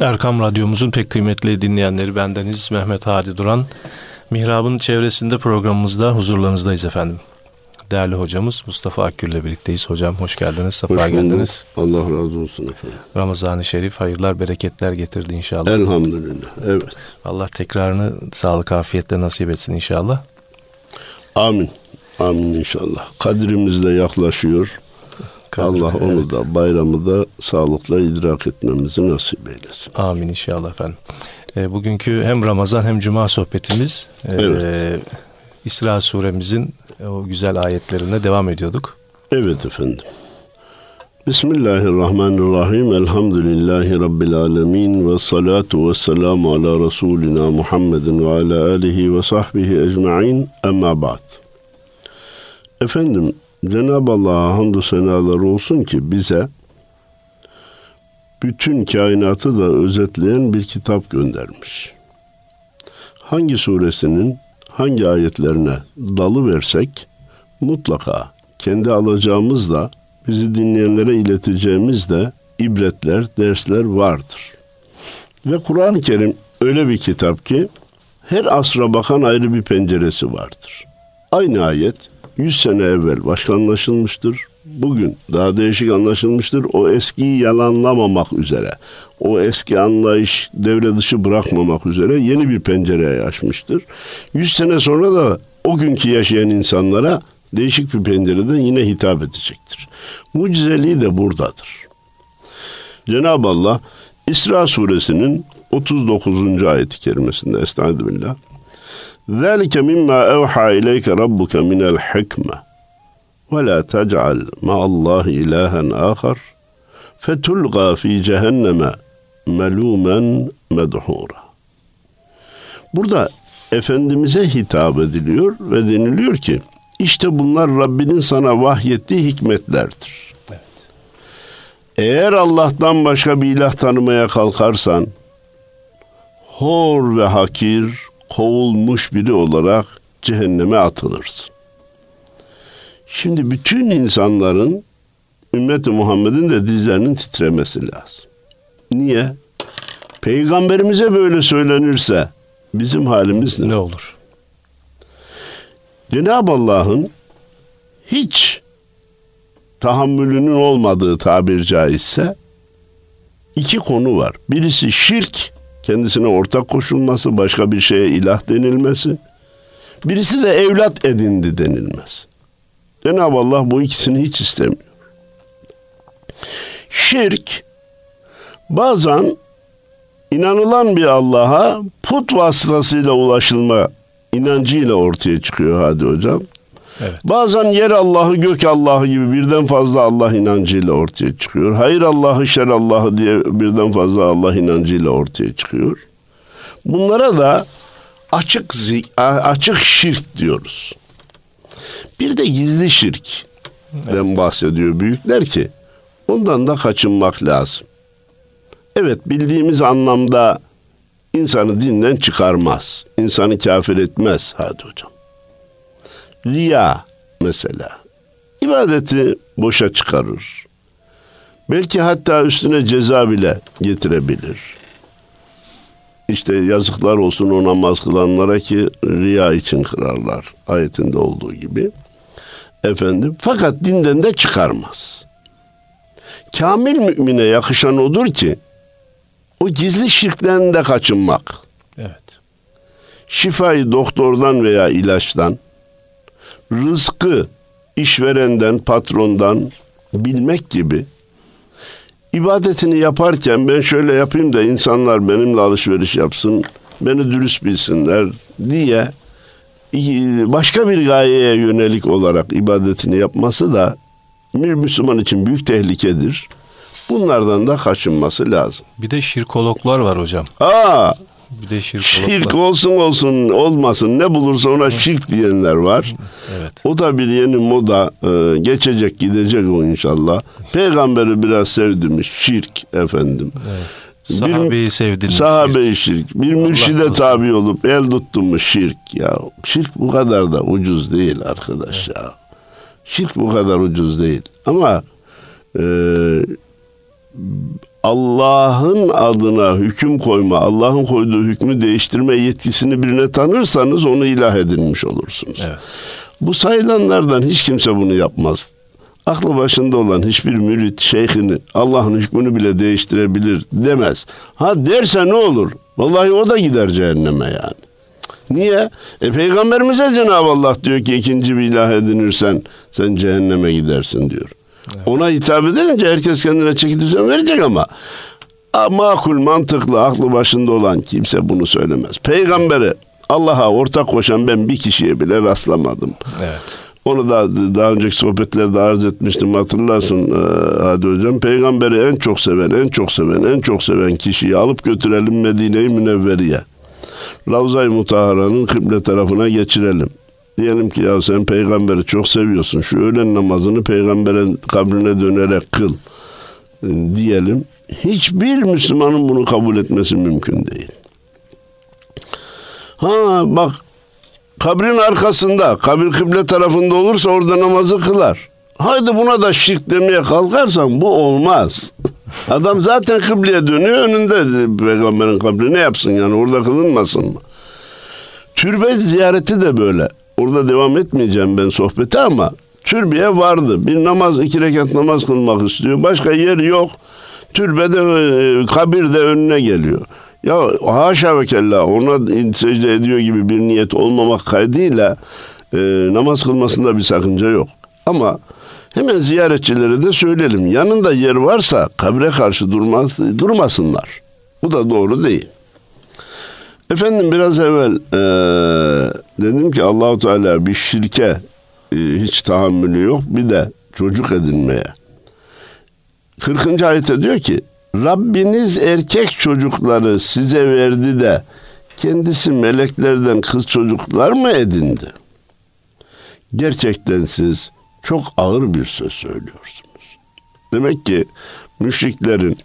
Erkam Radyomuzun pek kıymetli dinleyenleri bendeniz Mehmet Hadi Duran. Mihrab'ın çevresinde programımızda huzurlarınızdayız efendim. Değerli hocamız Mustafa Akgül ile birlikteyiz. Hocam hoş geldiniz, sefa hoş geldiniz. Allah razı olsun efendim. Ramazan-ı Şerif hayırlar, bereketler getirdi inşallah. Elhamdülillah, evet. Allah tekrarını sağlık, afiyetle nasip etsin inşallah. Amin, amin inşallah. Kadrimiz de yaklaşıyor. Kadri, Allah onu evet. da bayramı da sağlıkla idrak etmemizi nasip eylesin. Amin inşallah efendim. E, bugünkü hem Ramazan hem Cuma sohbetimiz e, evet. İsra suremizin o güzel ayetlerine devam ediyorduk. Evet efendim. Bismillahirrahmanirrahim. Elhamdülillahi Rabbil alemin. Ve salatu ve selamu ala Resulina Muhammedin ve ala alihi ve sahbihi ecma'in. Emma ba'd. Efendim Cenab-ı Allah'a hamdü senalar olsun ki bize bütün kainatı da özetleyen bir kitap göndermiş. Hangi suresinin hangi ayetlerine dalı versek mutlaka kendi alacağımız da bizi dinleyenlere ileteceğimiz de ibretler, dersler vardır. Ve Kur'an-ı Kerim öyle bir kitap ki her asra bakan ayrı bir penceresi vardır. Aynı ayet 100 sene evvel başka anlaşılmıştır. Bugün daha değişik anlaşılmıştır. O eskiyi yalanlamamak üzere, o eski anlayış devre dışı bırakmamak üzere yeni bir pencereye açmıştır. 100 sene sonra da o günkü yaşayan insanlara değişik bir pencereden yine hitap edecektir. Mucizeliği de buradadır. Cenab-ı Allah İsra suresinin 39. ayeti kerimesinde Estaizu billah ذلك مما أوحى إليك ربك من الحكمة ولا تجعل مع الله إلها آخر فتلقى في cehenneme melumen medhura. Burada Efendimiz'e hitap ediliyor ve deniliyor ki işte bunlar Rabbinin sana vahyettiği hikmetlerdir. Eğer Allah'tan başka bir ilah tanımaya kalkarsan hor ve hakir kovulmuş biri olarak cehenneme atılırsın. Şimdi bütün insanların ümmeti Muhammed'in de dizlerinin titremesi lazım. Niye? Peygamberimize böyle söylenirse bizim halimiz ne? Ne olur? Cenab-ı Allah'ın hiç tahammülünün olmadığı tabir caizse iki konu var. Birisi şirk, kendisine ortak koşulması, başka bir şeye ilah denilmesi. Birisi de evlat edindi denilmez. Cenab-ı Allah bu ikisini hiç istemiyor. Şirk bazen inanılan bir Allah'a put vasıtasıyla ulaşılma inancıyla ortaya çıkıyor hadi hocam. Evet. Bazen yer Allah'ı, gök Allah'ı gibi birden fazla Allah inancıyla ortaya çıkıyor. Hayır Allah'ı, şer Allah'ı diye birden fazla Allah inancıyla ortaya çıkıyor. Bunlara da açık açık şirk diyoruz. Bir de gizli şirkten evet. bahsediyor büyükler ki ondan da kaçınmak lazım. Evet bildiğimiz anlamda insanı dinden çıkarmaz. İnsanı kafir etmez hadi hocam. Riya mesela ibadeti boşa çıkarır. Belki hatta üstüne ceza bile getirebilir. İşte yazıklar olsun o namaz kılanlara ki riya için kırarlar. Ayetinde olduğu gibi. Efendim fakat dinden de çıkarmaz. Kamil mümine yakışan odur ki o gizli şirkten de kaçınmak. Evet. Şifayı doktordan veya ilaçtan, rızkı işverenden, patrondan bilmek gibi ibadetini yaparken ben şöyle yapayım da insanlar benimle alışveriş yapsın, beni dürüst bilsinler diye başka bir gayeye yönelik olarak ibadetini yapması da bir Müslüman için büyük tehlikedir. Bunlardan da kaçınması lazım. Bir de şirkologlar var hocam. Aa, bir de şirkologlar. Şirk olsun olsun olmasın ne bulursa ona şirk diyenler var. Evet. O da bir yeni moda e, geçecek gidecek o inşallah. Peygamberi biraz sevdimiş şirk efendim. Evet. Sahabeyi sevdirmiş. Sahabeyi şirk. Bir mürşide tabi olup el tuttum mu şirk ya. Şirk bu kadar da ucuz değil arkadaş evet. ya. Şirk bu kadar ucuz değil. Ama e, Allah'ın adına hüküm koyma, Allah'ın koyduğu hükmü değiştirme yetkisini birine tanırsanız onu ilah edinmiş olursunuz. Evet. Bu sayılanlardan hiç kimse bunu yapmaz. Aklı başında olan hiçbir mürit şeyhini Allah'ın hükmünü bile değiştirebilir demez. Ha derse ne olur? Vallahi o da gider cehenneme yani. Niye? E peygamberimize Cenab-ı Allah diyor ki ikinci bir ilah edinirsen sen cehenneme gidersin diyor. Ona hitap edilince herkes kendine çeki düzen verecek ama makul, mantıklı, aklı başında olan kimse bunu söylemez. Peygambere Allah'a ortak koşan ben bir kişiye bile rastlamadım. Evet. Onu da daha önceki sohbetlerde arz etmiştim hatırlarsın e, Hadi Hocam. Peygamberi en çok seven, en çok seven, en çok seven kişiyi alıp götürelim Medine-i Münevveriye. Ravza-i Mutahara'nın kıble tarafına geçirelim. Diyelim ki ya sen peygamberi çok seviyorsun. Şu öğlen namazını peygamberin kabrine dönerek kıl. E, diyelim. Hiçbir Müslümanın bunu kabul etmesi mümkün değil. Ha bak kabrin arkasında, kabir kıble tarafında olursa orada namazı kılar. Haydi buna da şirk demeye kalkarsan bu olmaz. Adam zaten kıbleye dönüyor önünde peygamberin kabri ne yapsın yani orada kılınmasın mı? Türbe ziyareti de böyle. Orada devam etmeyeceğim ben sohbete ama türbeye vardı. Bir namaz, iki rekat namaz kılmak istiyor. Başka yer yok. Türbede, e, kabir de önüne geliyor. Ya haşa ve kella ona secde ediyor gibi bir niyet olmamak kaydıyla e, namaz kılmasında bir sakınca yok. Ama hemen ziyaretçilere de söyleyelim. Yanında yer varsa kabre karşı durmaz, durmasınlar. Bu da doğru değil. Efendim biraz evvel e, dedim ki Allahu Teala bir şirke e, hiç tahammülü yok bir de çocuk edinmeye. 40. ayette diyor ki Rabbiniz erkek çocukları size verdi de kendisi meleklerden kız çocuklar mı edindi? Gerçekten siz çok ağır bir söz söylüyorsunuz. Demek ki müşriklerin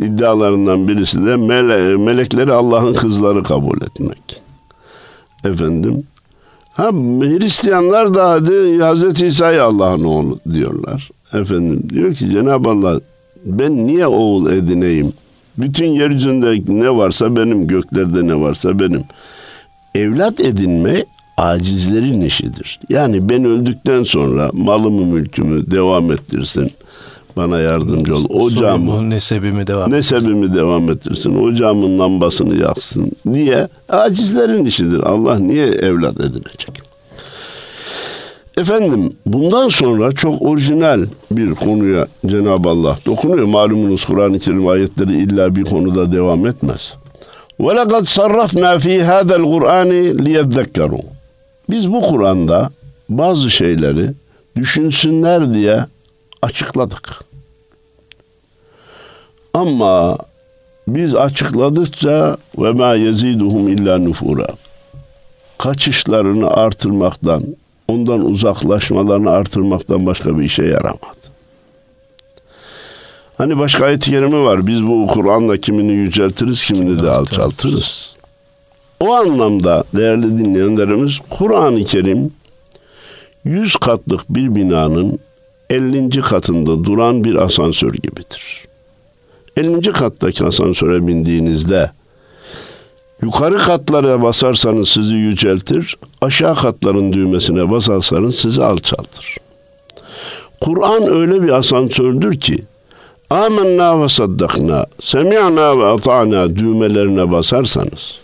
iddialarından birisi de mele melekleri Allah'ın kızları kabul etmek. Efendim. Ha Hristiyanlar da hadi Hazreti İsa'yı Allah'ın oğlu diyorlar. Efendim diyor ki Cenab-ı Allah ben niye oğul edineyim? Bütün yeryüzünde ne varsa benim, göklerde ne varsa benim. Evlat edinme acizlerin işidir. Yani ben öldükten sonra malımı mülkümü devam ettirsin bana yardımcı ol. O Ocağımı, nesebimi devam nesebimi etsin. devam ettirsin. Ocağımın lambasını yaksın. Niye? Acizlerin işidir. Allah niye evlat edilecek? Efendim bundan sonra çok orijinal bir konuya Cenab-ı Allah dokunuyor. Malumunuz Kur'an-ı Kerim ayetleri illa bir konuda devam etmez. وَلَقَدْ صَرَّفْنَا ف۪ي هَذَا الْقُرْآنِ لِيَذَّكَّرُوا Biz bu Kur'an'da bazı şeyleri düşünsünler diye açıkladık. Ama biz açıkladıkça ve ma yeziduhum illa nufura. Kaçışlarını artırmaktan, ondan uzaklaşmalarını artırmaktan başka bir işe yaramadı. Hani başka ayet-i kerime var. Biz bu Kur'an'la kimini yüceltiriz, kimini de alçaltırız. O anlamda değerli dinleyenlerimiz Kur'an-ı Kerim 100 katlık bir binanın 50. katında duran bir asansör gibidir. 50. kattaki asansöre bindiğinizde yukarı katlara basarsanız sizi yüceltir, aşağı katların düğmesine basarsanız sizi alçaltır. Kur'an öyle bir asansördür ki amenna ve saddakna, semi'na ve ata'na düğmelerine basarsanız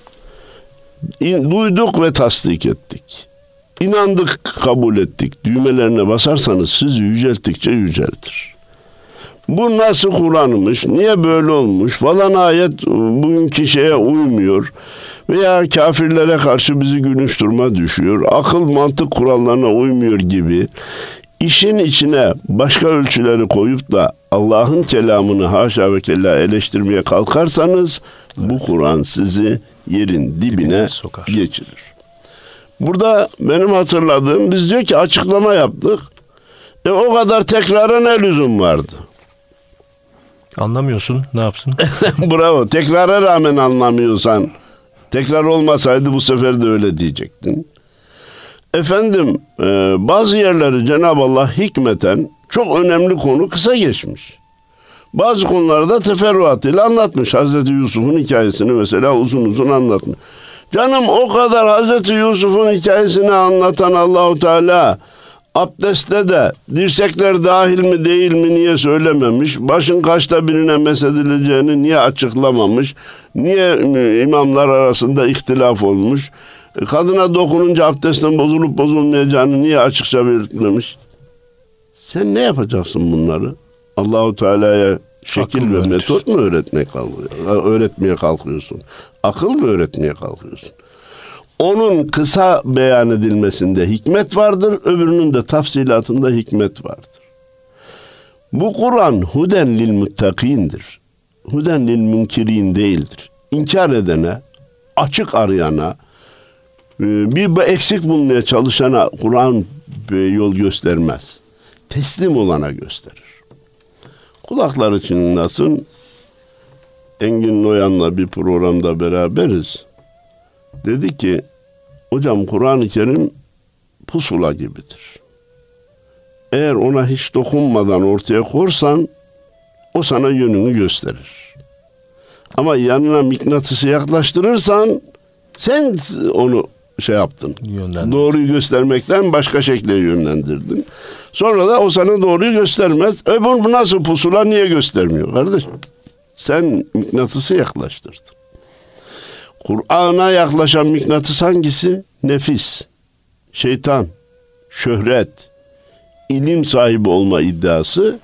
duyduk ve tasdik ettik. İnandık, kabul ettik. Düğmelerine basarsanız sizi yücelttikçe yüceltir. Bu nasıl Kur'an'mış? Niye böyle olmuş? Falan ayet bugünkü şeye uymuyor. Veya kafirlere karşı bizi gülünç duruma düşüyor. Akıl mantık kurallarına uymuyor gibi. İşin içine başka ölçüleri koyup da Allah'ın kelamını haşa ve kella eleştirmeye kalkarsanız bu Kur'an sizi yerin dibine sokar. geçirir. Burada benim hatırladığım biz diyor ki açıklama yaptık. E o kadar tekrara ne lüzum vardı? Anlamıyorsun ne yapsın? Bravo. Tekrara rağmen anlamıyorsan tekrar olmasaydı bu sefer de öyle diyecektin. Efendim e, bazı yerleri Cenab-ı Allah hikmeten çok önemli konu kısa geçmiş. Bazı konularda teferruatıyla anlatmış. Hazreti Yusuf'un hikayesini mesela uzun uzun anlatmış. Canım o kadar Hazreti Yusuf'un hikayesini anlatan Allahu Teala abdestte de dirsekler dahil mi değil mi niye söylememiş? Başın kaçta birine mesedileceğini niye açıklamamış? Niye imamlar arasında ihtilaf olmuş? Kadına dokununca abdestin bozulup bozulmayacağını niye açıkça belirtmemiş? Sen ne yapacaksın bunları? Allahu Teala'ya şekil Akıl ve metot mu öğretmeye kalkıyor? Öğretmeye kalkıyorsun? Akıl mı öğretmeye kalkıyorsun? Onun kısa beyan edilmesinde hikmet vardır, öbürünün de tafsilatında hikmet vardır. Bu Kur'an huden lil muttakindir. Huden lil münkirin değildir. İnkar edene, açık arayana, e, bir eksik bulmaya çalışana Kur'an yol göstermez. Teslim olana gösterir. Kulakları çınlasın. Engin Noyan'la bir programda beraberiz. Dedi ki hocam Kur'an-ı Kerim pusula gibidir. Eğer ona hiç dokunmadan ortaya korsan o sana yönünü gösterir. Ama yanına mıknatısı yaklaştırırsan sen onu şey yaptın. Doğruyu göstermekten başka şekle yönlendirdin. Sonra da o sana doğruyu göstermez. E bu nasıl pusula niye göstermiyor kardeşim? Sen mıknatısı yaklaştırdın. Kur'an'a yaklaşan mıknatıs hangisi? Nefis, şeytan, şöhret, ilim sahibi olma iddiası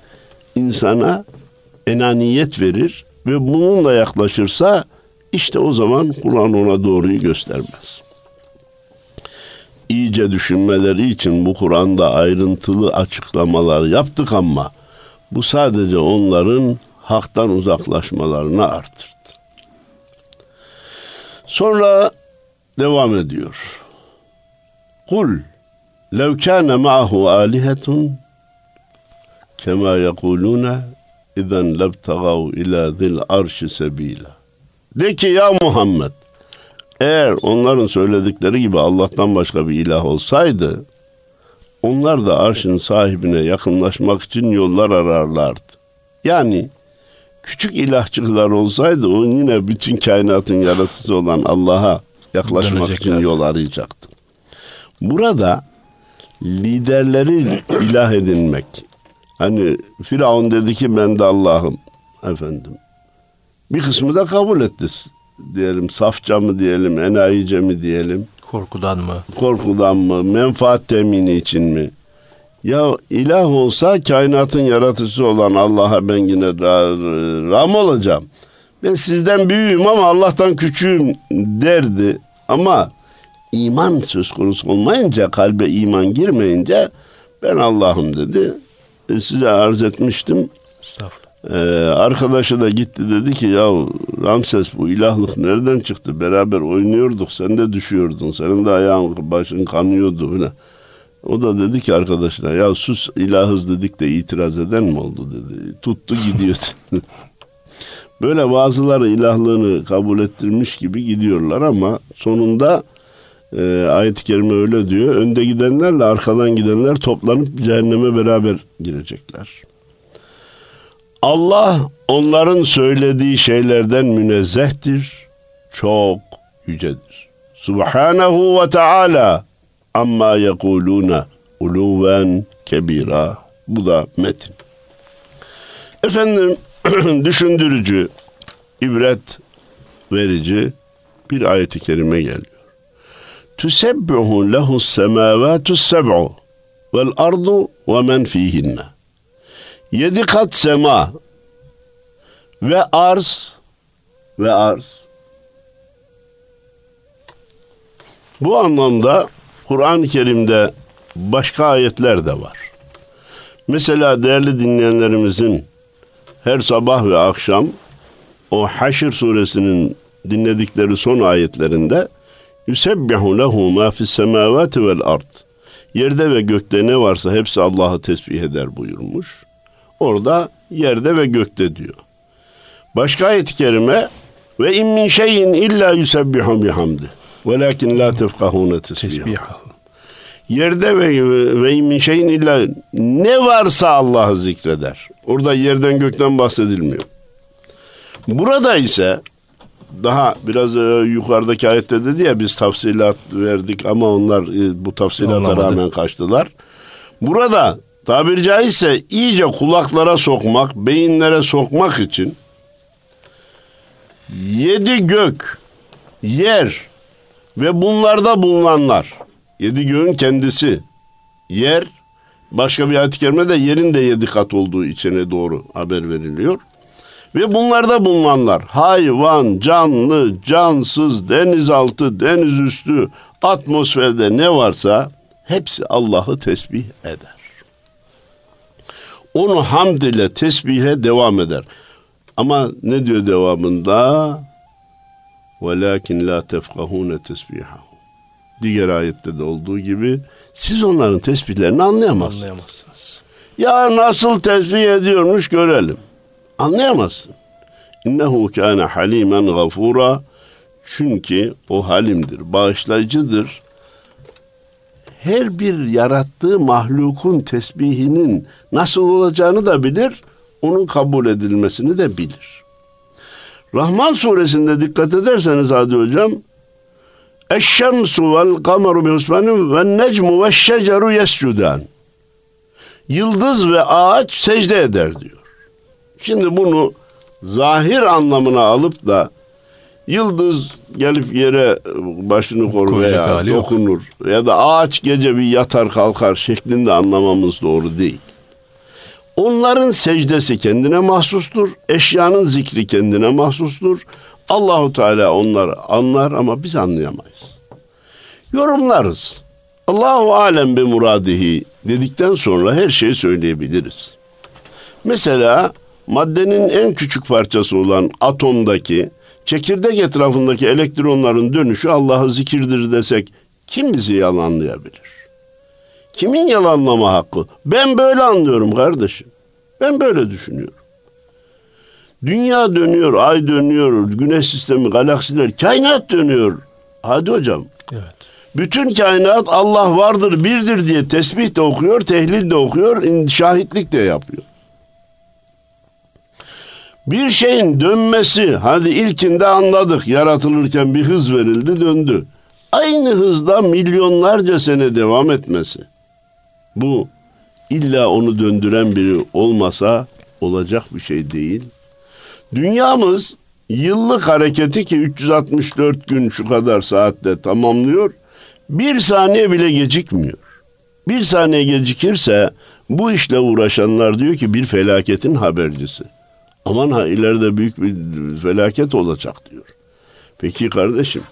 insana enaniyet verir ve bununla yaklaşırsa işte o zaman Kur'an ona doğruyu göstermez. İyice düşünmeleri için bu Kur'an'da ayrıntılı açıklamalar yaptık ama bu sadece onların haktan uzaklaşmalarını artırdı. Sonra devam ediyor. Kul lev kâne ma'ahu âlihetun kema yekulûne izen lebtagav ila zil arşi sebîla. De ki ya Muhammed eğer onların söyledikleri gibi Allah'tan başka bir ilah olsaydı onlar da arşın sahibine yakınlaşmak için yollar ararlardı. Yani küçük ilahçıklar olsaydı o yine bütün kainatın yaratıcısı olan Allah'a yaklaşmak için yol arayacaktı. Burada liderleri ilah edinmek. Hani Firavun dedi ki ben de Allah'ım efendim. Bir kısmı da kabul etti diyelim. Safça mı diyelim, enayice mi diyelim. Korkudan mı? Korkudan mı? Menfaat temini için mi? Ya ilah olsa kainatın yaratıcısı olan Allah'a ben yine ram olacağım. Ben sizden büyüğüm ama Allah'tan küçüğüm derdi. Ama iman söz konusu olmayınca, kalbe iman girmeyince ben Allah'ım dedi. E, size arz etmiştim. Ee, arkadaşı da gitti dedi ki ya Ramses bu ilahlık nereden çıktı? Beraber oynuyorduk sen de düşüyordun. Senin de ayağın başın kanıyordu falan. O da dedi ki arkadaşına ya sus ilahız dedik de itiraz eden mi oldu dedi. Tuttu gidiyor. Böyle bazıları ilahlığını kabul ettirmiş gibi gidiyorlar ama sonunda e, ayet-i kerime öyle diyor. Önde gidenlerle arkadan gidenler toplanıp cehenneme beraber girecekler. Allah onların söylediği şeylerden münezzehtir, çok yücedir. Subhanahu ve Teala amma yekuluna uluven kebira. Bu da metin. Efendim düşündürücü, ibret verici bir ayeti kerime geliyor. Tüsebbihu lehu semavatu seb'u vel ardu ve men fihinne. Yedi kat sema ve arz ve arz. Bu anlamda Kur'an-ı Kerim'de başka ayetler de var. Mesela değerli dinleyenlerimizin her sabah ve akşam o Haşr suresinin dinledikleri son ayetlerinde Yusebbihu lehu ma fis semavati vel ard. Yerde ve gökte ne varsa hepsi Allah'ı tesbih eder buyurmuş. Orada yerde ve gökte diyor. Başka ayet-i kerime ve in min şeyin illa yusebbihu bihamdi. Velakin la tefkahune tesbihahu. Yerde ve ve min şeyin illa ne varsa Allah'ı zikreder. Orada yerden gökten bahsedilmiyor. Burada ise daha biraz e, yukarıdaki ayette dedi ya biz tafsilat verdik ama onlar e, bu tafsilata Anlamadı. rağmen kaçtılar. Burada tabiri caizse iyice kulaklara sokmak, beyinlere sokmak için yedi gök, yer ve bunlarda bulunanlar, yedi göğün kendisi, yer, başka bir ayet-i kerimede yerin de yedi kat olduğu içine doğru haber veriliyor. Ve bunlarda bulunanlar hayvan, canlı, cansız, denizaltı, denizüstü, atmosferde ne varsa hepsi Allah'ı tesbih eder onu hamd ile tesbihe devam eder. Ama ne diyor devamında? Velakin la tefkahune tesbihahu. Diğer ayette de olduğu gibi siz onların tesbihlerini anlayamazsınız. anlayamazsınız. Ya nasıl tesbih ediyormuş görelim. Anlayamazsın. İnnehu kâne halimen gafura. Çünkü o halimdir, bağışlayıcıdır. Her bir yarattığı mahlukun tesbihinin nasıl olacağını da bilir, onun kabul edilmesini de bilir. Rahman suresinde dikkat ederseniz Hadi Hocam, Eşşemsu vel kameru bi husbanin ve necmu ve şeceru yescudan yıldız ve ağaç secde eder diyor. Şimdi bunu zahir anlamına alıp da yıldız gelip yere başını korur Koyacak veya hali yok. dokunur ya da ağaç gece bir yatar kalkar şeklinde anlamamız doğru değil. Onların secdesi kendine mahsustur. Eşyanın zikri kendine mahsustur. Allahu Teala onları anlar ama biz anlayamayız. Yorumlarız. Allahu alem bi muradihi dedikten sonra her şeyi söyleyebiliriz. Mesela maddenin en küçük parçası olan atomdaki çekirdek etrafındaki elektronların dönüşü Allah'ı zikirdir desek kim bizi yalanlayabilir? Kimin yalanlama hakkı? Ben böyle anlıyorum kardeşim. Ben böyle düşünüyorum. Dünya dönüyor, ay dönüyor, güneş sistemi, galaksiler, kainat dönüyor. Hadi hocam. Evet. Bütün kainat Allah vardır, birdir diye tesbih de okuyor, tehlil de okuyor, şahitlik de yapıyor. Bir şeyin dönmesi, hadi ilkinde anladık, yaratılırken bir hız verildi, döndü. Aynı hızda milyonlarca sene devam etmesi. Bu illa onu döndüren biri olmasa olacak bir şey değil. Dünyamız yıllık hareketi ki 364 gün şu kadar saatte tamamlıyor. Bir saniye bile gecikmiyor. Bir saniye gecikirse bu işle uğraşanlar diyor ki bir felaketin habercisi. Aman ha ileride büyük bir felaket olacak diyor. Peki kardeşim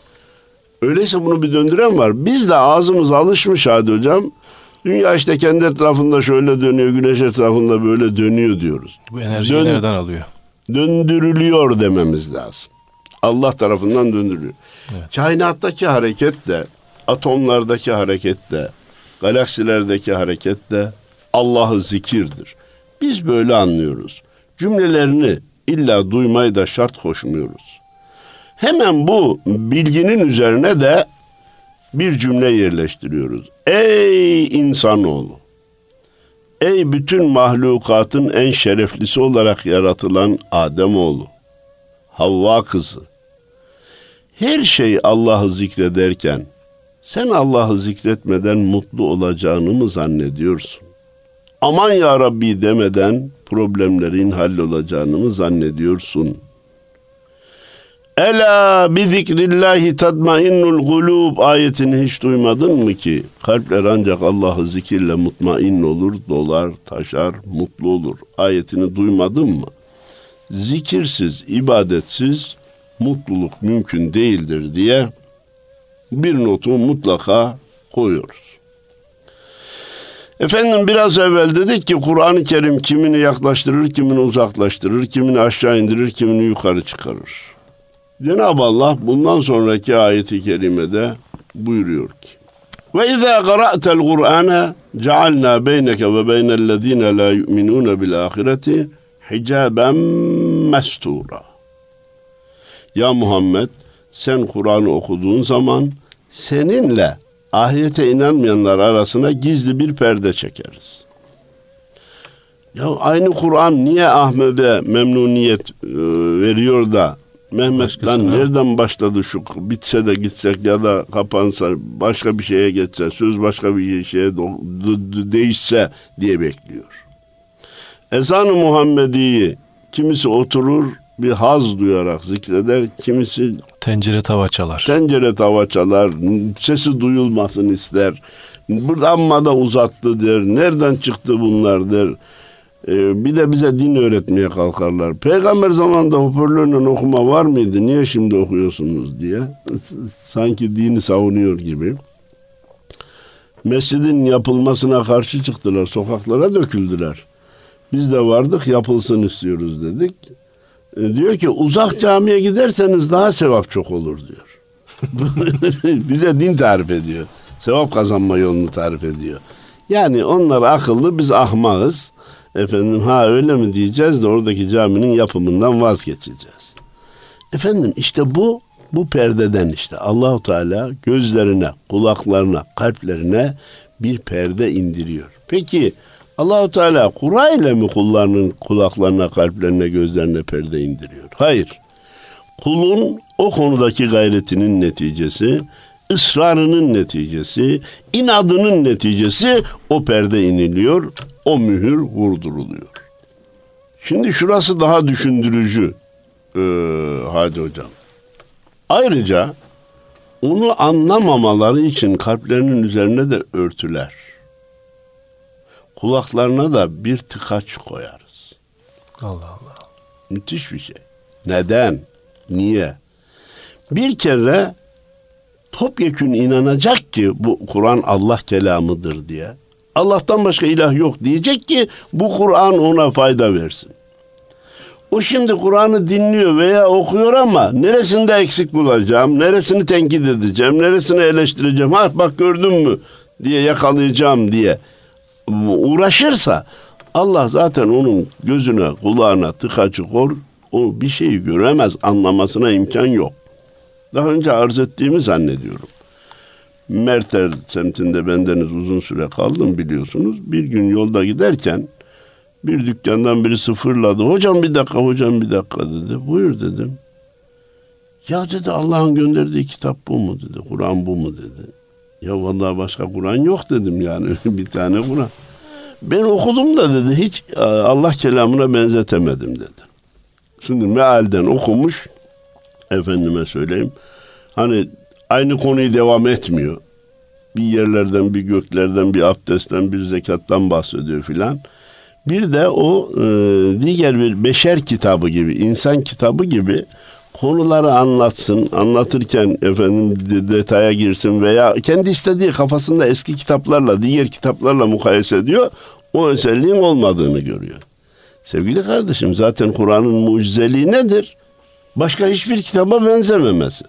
öyleyse bunu bir döndüren var. Biz de ağzımız alışmış hadi hocam. Dünya işte kendi etrafında şöyle dönüyor, güneş etrafında böyle dönüyor diyoruz. Bu enerjiyi Dön- nereden alıyor? döndürülüyor dememiz lazım. Allah tarafından döndürülüyor. Evet. Kainattaki hareket de, atomlardaki hareket de, galaksilerdeki hareket de Allah'ı zikirdir. Biz böyle anlıyoruz. Cümlelerini illa duymayı da şart koşmuyoruz. Hemen bu bilginin üzerine de bir cümle yerleştiriyoruz. Ey insanoğlu! Ey bütün mahlukatın en şereflisi olarak yaratılan Ademoğlu, Havva kızı. Her şey Allah'ı zikrederken sen Allah'ı zikretmeden mutlu olacağını mı zannediyorsun? Aman ya Rabbi demeden problemlerin hallolacağını mı zannediyorsun? Ela bi zikrillahi tatmainnul gulub ayetini hiç duymadın mı ki? Kalpler ancak Allah'ı zikirle mutmain olur, dolar, taşar, mutlu olur. Ayetini duymadın mı? Zikirsiz, ibadetsiz mutluluk mümkün değildir diye bir notu mutlaka koyuyoruz. Efendim biraz evvel dedik ki Kur'an-ı Kerim kimini yaklaştırır, kimini uzaklaştırır, kimini aşağı indirir, kimini yukarı çıkarır. Cenab-ı Allah bundan sonraki ayeti kerimede buyuruyor ki ve izâ qara'tel Kur'ane cealnâ beyneke ve beynellezîne lâ yu'minûne bil âhireti hicaben mestûra. Ya Muhammed sen Kur'an'ı okuduğun zaman seninle ahirete inanmayanlar arasına gizli bir perde çekeriz. Ya aynı Kur'an niye Ahmet'e memnuniyet e, veriyor da Mehmet'ten nereden başladı şu bitse de gitsek ya da kapansa başka bir şeye geçse söz başka bir şeye değişse diye bekliyor. Ezan-ı Muhammedi'yi kimisi oturur bir haz duyarak zikreder, kimisi Tencere tava çalar. tencere tava çalar, sesi duyulmasın ister. Burada amma da uzattı der. Nereden çıktı bunlar der. Ee, bir de bize din öğretmeye kalkarlar. Peygamber zamanında hoparlörle okuma var mıydı? Niye şimdi okuyorsunuz diye. Sanki dini savunuyor gibi. Mescidin yapılmasına karşı çıktılar. Sokaklara döküldüler. Biz de vardık yapılsın istiyoruz dedik. E, diyor ki uzak camiye giderseniz daha sevap çok olur diyor. Bize din tarif ediyor. Sevap kazanma yolunu tarif ediyor. Yani onlar akıllı biz ahmağız. Efendim ha öyle mi diyeceğiz de oradaki caminin yapımından vazgeçeceğiz. Efendim işte bu bu perdeden işte Allahu Teala gözlerine, kulaklarına, kalplerine bir perde indiriyor. Peki Allahu Teala Kur'an ile mi kullarının kulaklarına, kalplerine, gözlerine perde indiriyor? Hayır. Kulun o konudaki gayretinin neticesi, ısrarının neticesi, inadının neticesi o perde iniliyor, o mühür vurduruluyor. Şimdi şurası daha düşündürücü ee, Hadi Hocam. Ayrıca onu anlamamaları için kalplerinin üzerine de örtüler. Kulaklarına da bir tıkaç koyarız. Allah Allah. Müthiş bir şey. Neden? Niye? Bir kere topyekün inanacak ki bu Kur'an Allah kelamıdır diye. Allah'tan başka ilah yok diyecek ki bu Kur'an ona fayda versin. O şimdi Kur'an'ı dinliyor veya okuyor ama neresinde eksik bulacağım, neresini tenkit edeceğim, neresini eleştireceğim, ha bak gördün mü diye yakalayacağım diye uğraşırsa Allah zaten onun gözüne, kulağına tıkacı kor, o bir şeyi göremez, anlamasına imkan yok. Daha önce arz ettiğimi zannediyorum. Merter semtinde bendeniz uzun süre kaldım biliyorsunuz. Bir gün yolda giderken bir dükkandan biri sıfırladı. Hocam bir dakika, hocam bir dakika dedi. Buyur dedim. Ya dedi Allah'ın gönderdiği kitap bu mu dedi. Kur'an bu mu dedi. Ya vallahi başka Kur'an yok dedim yani. bir tane Kur'an. Ben okudum da dedi hiç e, Allah kelamına benzetemedim dedi. Şimdi mealden okumuş efendime söyleyeyim. Hani aynı konuyu devam etmiyor. Bir yerlerden, bir göklerden, bir abdestten, bir zekattan bahsediyor filan. Bir de o e, diğer bir beşer kitabı gibi, insan kitabı gibi konuları anlatsın, anlatırken efendim de- detaya girsin veya kendi istediği kafasında eski kitaplarla, diğer kitaplarla mukayese ediyor. O özelliğin olmadığını görüyor. Sevgili kardeşim zaten Kur'an'ın mucizeliği nedir? Başka hiçbir kitaba benzememesi.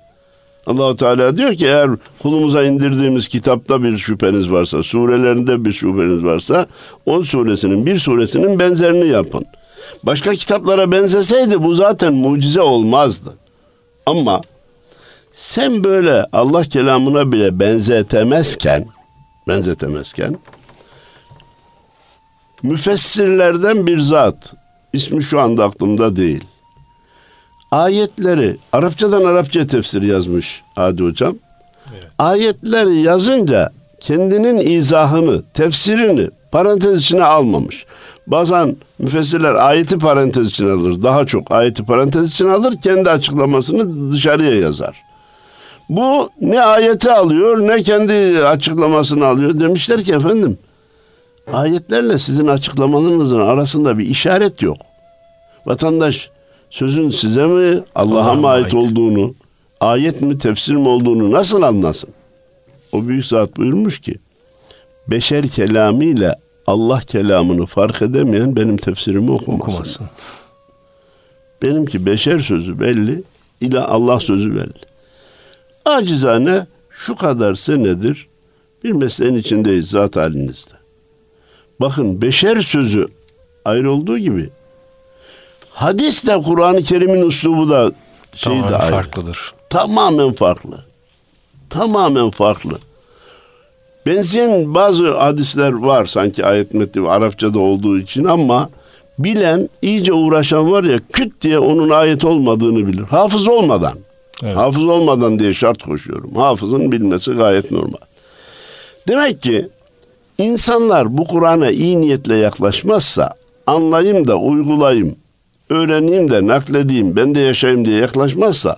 Allahu Teala diyor ki eğer kulumuza indirdiğimiz kitapta bir şüpheniz varsa, surelerinde bir şüpheniz varsa, on suresinin bir suresinin benzerini yapın. Başka kitaplara benzeseydi bu zaten mucize olmazdı. Ama sen böyle Allah kelamına bile benzetemezken, benzetemezken, müfessirlerden bir zat, ismi şu anda aklımda değil, ayetleri Arapçadan Arapça tefsir yazmış Adi Hocam. Evet. Ayetleri yazınca kendinin izahını, tefsirini parantez içine almamış. Bazen müfessirler ayeti parantez içine alır. Daha çok ayeti parantez içine alır. Kendi açıklamasını dışarıya yazar. Bu ne ayeti alıyor ne kendi açıklamasını alıyor. Demişler ki efendim ayetlerle sizin açıklamalarınızın arasında bir işaret yok. Vatandaş sözün size mi Allah'a mı ait ait. olduğunu, ayet mi tefsir mi olduğunu nasıl anlasın? O büyük zat buyurmuş ki beşer kelamıyla Allah kelamını fark edemeyen benim tefsirimi okumasın. Okumasın. Benimki beşer sözü belli, ile Allah sözü belli. Acizane şu kadar senedir bir mesleğin içindeyiz zat halinizde. Bakın beşer sözü ayrı olduğu gibi hadis de Kur'an-ı Kerim'in üslubu da şey de ayrı. farklıdır. Tamamen farklı. Tamamen farklı. Benzeyen bazı hadisler var sanki ayet metni Arapçada olduğu için ama bilen, iyice uğraşan var ya küt diye onun ayet olmadığını bilir. Hafız olmadan. Evet. Hafız olmadan diye şart koşuyorum. Hafızın bilmesi gayet normal. Demek ki insanlar bu Kur'an'a iyi niyetle yaklaşmazsa anlayayım da uygulayayım, öğreneyim de nakledeyim, ben de yaşayayım diye yaklaşmazsa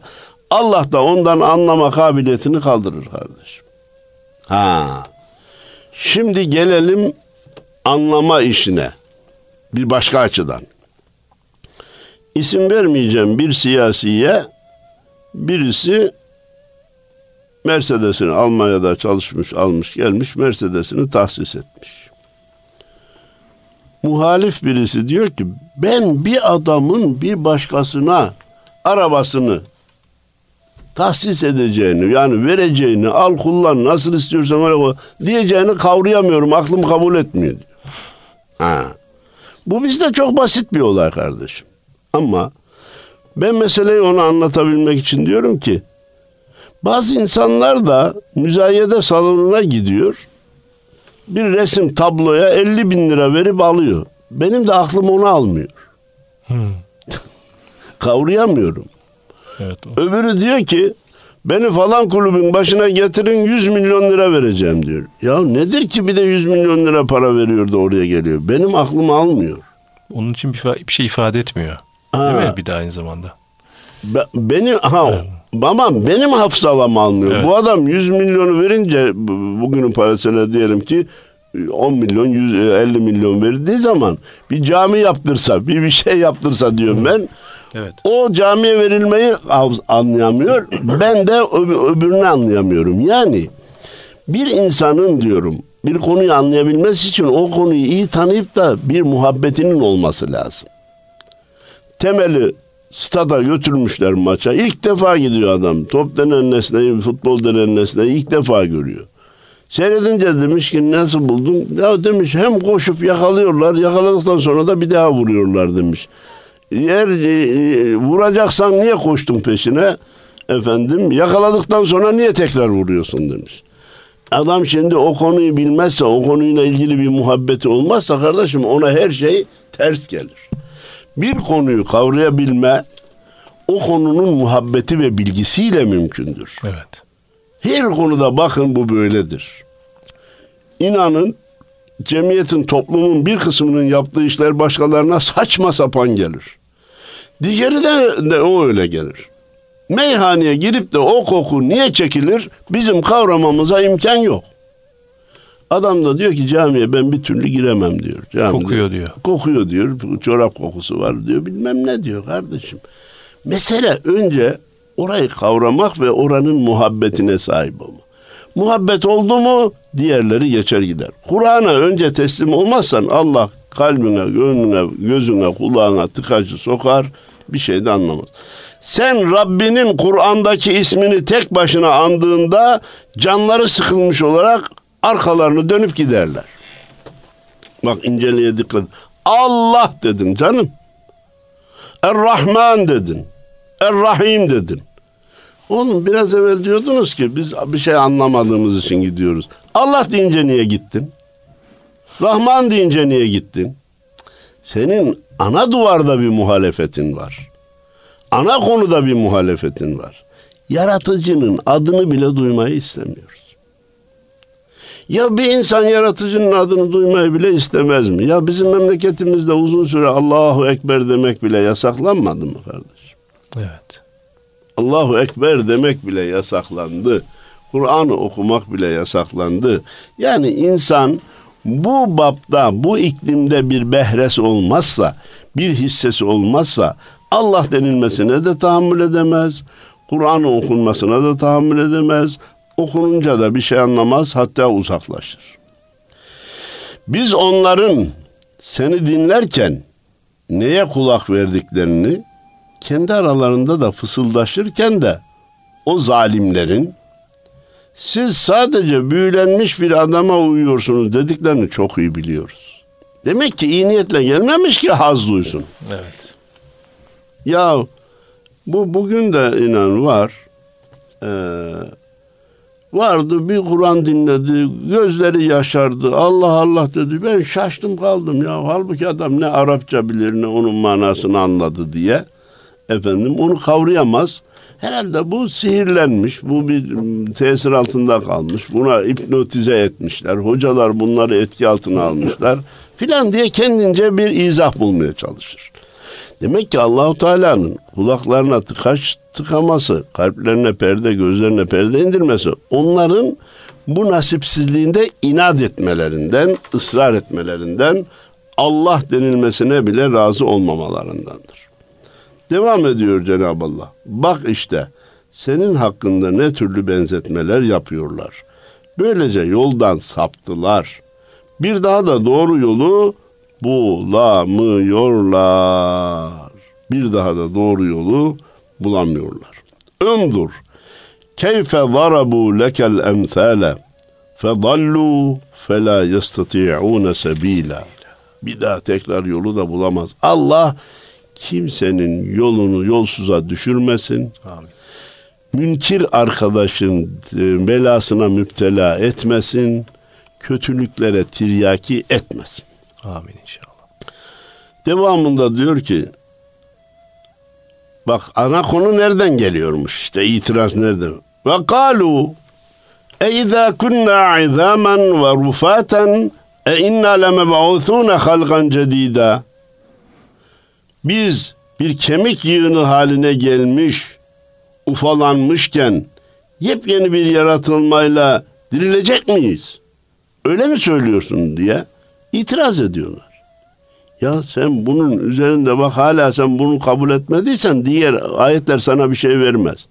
Allah da ondan anlama kabiliyetini kaldırır kardeşim. Ha. Şimdi gelelim anlama işine. Bir başka açıdan. İsim vermeyeceğim bir siyasiye birisi Mercedes'ini Almanya'da çalışmış, almış, gelmiş Mercedes'ini tahsis etmiş. Muhalif birisi diyor ki ben bir adamın bir başkasına arabasını tahsis edeceğini yani vereceğini al kullan nasıl istiyorsan öyle diyeceğini kavrayamıyorum aklım kabul etmiyor. Ha. Bu bizde çok basit bir olay kardeşim. Ama ben meseleyi ona anlatabilmek için diyorum ki bazı insanlar da müzayede salonuna gidiyor. Bir resim tabloya 50 bin lira verip alıyor. Benim de aklım onu almıyor. Hmm. Kavrayamıyorum. Evet, o. Öbürü diyor ki beni falan kulübün başına getirin 100 milyon lira vereceğim diyor. Ya nedir ki bir de 100 milyon lira para veriyor da oraya geliyor. Benim aklım almıyor. Onun için bir, bir şey ifade etmiyor. Ha. Değil mi bir de aynı zamanda? Be, benim ha evet. Ama benim hafızalam almıyor. Evet. Bu adam 100 milyonu verince bugünün parasıyla diyelim ki 10 milyon 150 milyon verdiği zaman bir cami yaptırsa bir bir şey yaptırsa diyorum ben. Evet. O camiye verilmeyi anlayamıyor. ben de öbürünü anlayamıyorum. Yani bir insanın diyorum bir konuyu anlayabilmesi için o konuyu iyi tanıyıp da bir muhabbetinin olması lazım. Temeli stada götürmüşler maça. İlk defa gidiyor adam. Top denen nesneyi, futbol denen nesneyi ilk defa görüyor. Seyredince demiş ki nasıl buldun? Ya demiş hem koşup yakalıyorlar, yakaladıktan sonra da bir daha vuruyorlar demiş. Eğer e, e, vuracaksan niye koştun peşine? Efendim yakaladıktan sonra niye tekrar vuruyorsun demiş. Adam şimdi o konuyu bilmezse, o konuyla ilgili bir muhabbeti olmazsa kardeşim ona her şey ters gelir. Bir konuyu kavrayabilme o konunun muhabbeti ve bilgisiyle mümkündür. Evet. Her konuda bakın bu böyledir. İnanın cemiyetin, toplumun bir kısmının yaptığı işler başkalarına saçma sapan gelir. Diğeri de, de o öyle gelir. Meyhaneye girip de o koku niye çekilir bizim kavramamıza imkan yok. Adam da diyor ki camiye ben bir türlü giremem diyor. Camide, kokuyor diyor. Kokuyor diyor. Çorap kokusu var diyor. Bilmem ne diyor kardeşim. Mesele önce orayı kavramak ve oranın muhabbetine sahip olmak. Muhabbet oldu mu diğerleri geçer gider. Kur'an'a önce teslim olmazsan Allah kalbine, gönlüne, gözüne, kulağına tıkacı sokar bir şey de anlamaz. Sen Rabbinin Kur'an'daki ismini tek başına andığında canları sıkılmış olarak arkalarını dönüp giderler. Bak inceliğe dikkat. Allah dedin canım. Er-Rahman dedin. Er-Rahim dedin. Oğlum biraz evvel diyordunuz ki biz bir şey anlamadığımız için gidiyoruz. Allah deyince niye gittin? Rahman deyince niye gittin? Senin ana duvarda bir muhalefetin var. Ana konuda bir muhalefetin var. Yaratıcının adını bile duymayı istemiyoruz. Ya bir insan yaratıcının adını duymayı bile istemez mi? Ya bizim memleketimizde uzun süre Allahu Ekber demek bile yasaklanmadı mı kardeşim? Evet. Allahu Ekber demek bile yasaklandı. Kur'an okumak bile yasaklandı. Yani insan bu bapta, bu iklimde bir behres olmazsa, bir hissesi olmazsa Allah denilmesine de tahammül edemez. Kur'an okunmasına da tahammül edemez. Okununca da bir şey anlamaz hatta uzaklaşır. Biz onların seni dinlerken neye kulak verdiklerini kendi aralarında da fısıldaşırken de o zalimlerin siz sadece büyülenmiş bir adama uyuyorsunuz dediklerini çok iyi biliyoruz. Demek ki iyi niyetle gelmemiş ki haz duysun. Evet. Ya bu bugün de inan var. Ee, Vardı bir Kur'an dinledi, gözleri yaşardı. Allah Allah dedi. Ben şaştım kaldım ya. Halbuki adam ne Arapça bilir ne onun manasını anladı diye. Efendim onu kavrayamaz. Herhalde bu sihirlenmiş, bu bir tesir altında kalmış. Buna hipnotize etmişler. Hocalar bunları etki altına almışlar. Filan diye kendince bir izah bulmaya çalışır. Demek ki Allahu Teala'nın kulaklarına tıkaç tıkaması, kalplerine perde, gözlerine perde indirmesi onların bu nasipsizliğinde inat etmelerinden, ısrar etmelerinden, Allah denilmesine bile razı olmamalarındandır. Devam ediyor Cenab-ı Allah. Bak işte senin hakkında ne türlü benzetmeler yapıyorlar. Böylece yoldan saptılar. Bir daha da doğru yolu bulamıyorlar. Bir daha da doğru yolu bulamıyorlar. Öndur. Keyfe zarabu lekel emsale fedallu fela yestati'une sebila. Bir daha tekrar yolu da bulamaz. Allah kimsenin yolunu yolsuza düşürmesin. Amin. Münkir arkadaşın e, belasına müptela etmesin. Kötülüklere tiryaki etmesin. Amin inşallah. Devamında diyor ki bak ana konu nereden geliyormuş işte itiraz nereden? Ve kalu izâmen ve rufâten e inna lemeb'ûthûne halgan cedîdâ biz bir kemik yığını haline gelmiş, ufalanmışken yepyeni bir yaratılmayla dirilecek miyiz? Öyle mi söylüyorsun diye itiraz ediyorlar. Ya sen bunun üzerinde bak hala sen bunu kabul etmediysen diğer ayetler sana bir şey vermez.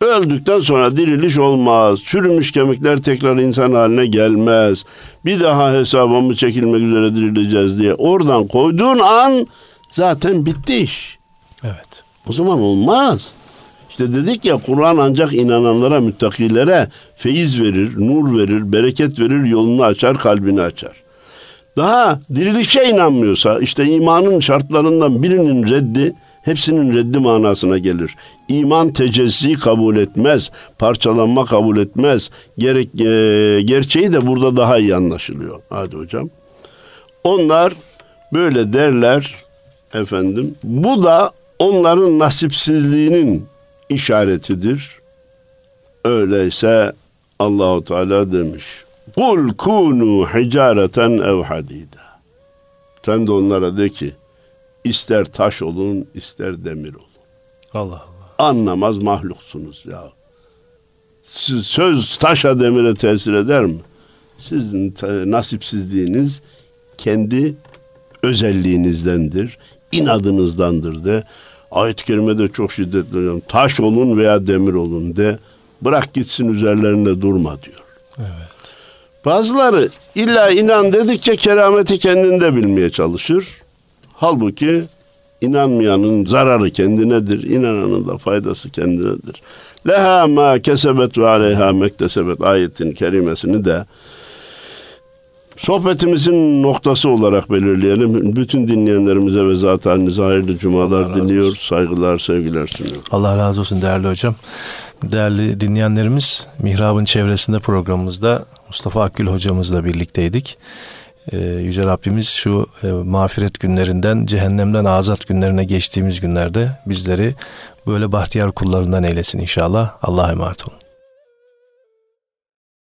Öldükten sonra diriliş olmaz. Çürümüş kemikler tekrar insan haline gelmez. Bir daha hesabımı çekilmek üzere dirileceğiz diye. Oradan koyduğun an zaten bitti iş. Evet. O zaman olmaz. İşte dedik ya Kur'an ancak inananlara, müttakilere feyiz verir, nur verir, bereket verir, yolunu açar, kalbini açar. Daha dirilişe inanmıyorsa işte imanın şartlarından birinin reddi hepsinin reddi manasına gelir. İman tecezzi kabul etmez, parçalanma kabul etmez. Gerek e, gerçeği de burada daha iyi anlaşılıyor. Hadi hocam. Onlar böyle derler efendim. Bu da onların nasipsizliğinin işaretidir. Öyleyse Allahu Teala demiş. Kul kunu hicareten ev hadida. Sen de onlara de ki ister taş olun ister demir olun. Allah Allah. Anlamaz mahluksunuz ya. Söz taşa demire tesir eder mi? Sizin nasipsizliğiniz kendi özelliğinizdendir inadınızdandır de. Ayet-i kerimede çok şiddetli hocam. Taş olun veya demir olun de. Bırak gitsin üzerlerinde durma diyor. Evet. Bazıları illa inan dedikçe kerameti kendinde bilmeye çalışır. Halbuki inanmayanın zararı kendinedir. İnananın da faydası kendinedir. Leha ma kesebet ve aleyha mektesebet ayetin kerimesini de Sohbetimizin noktası olarak belirleyelim. Bütün dinleyenlerimize ve zat halinize hayırlı cumalar diliyor. Saygılar, sevgiler sunuyor. Allah razı olsun değerli hocam. Değerli dinleyenlerimiz, Mihrab'ın çevresinde programımızda Mustafa Akgül hocamızla birlikteydik. Ee, Yüce Rabbimiz şu e, mağfiret günlerinden, cehennemden azat günlerine geçtiğimiz günlerde bizleri böyle bahtiyar kullarından eylesin inşallah. Allah'a emanet olun.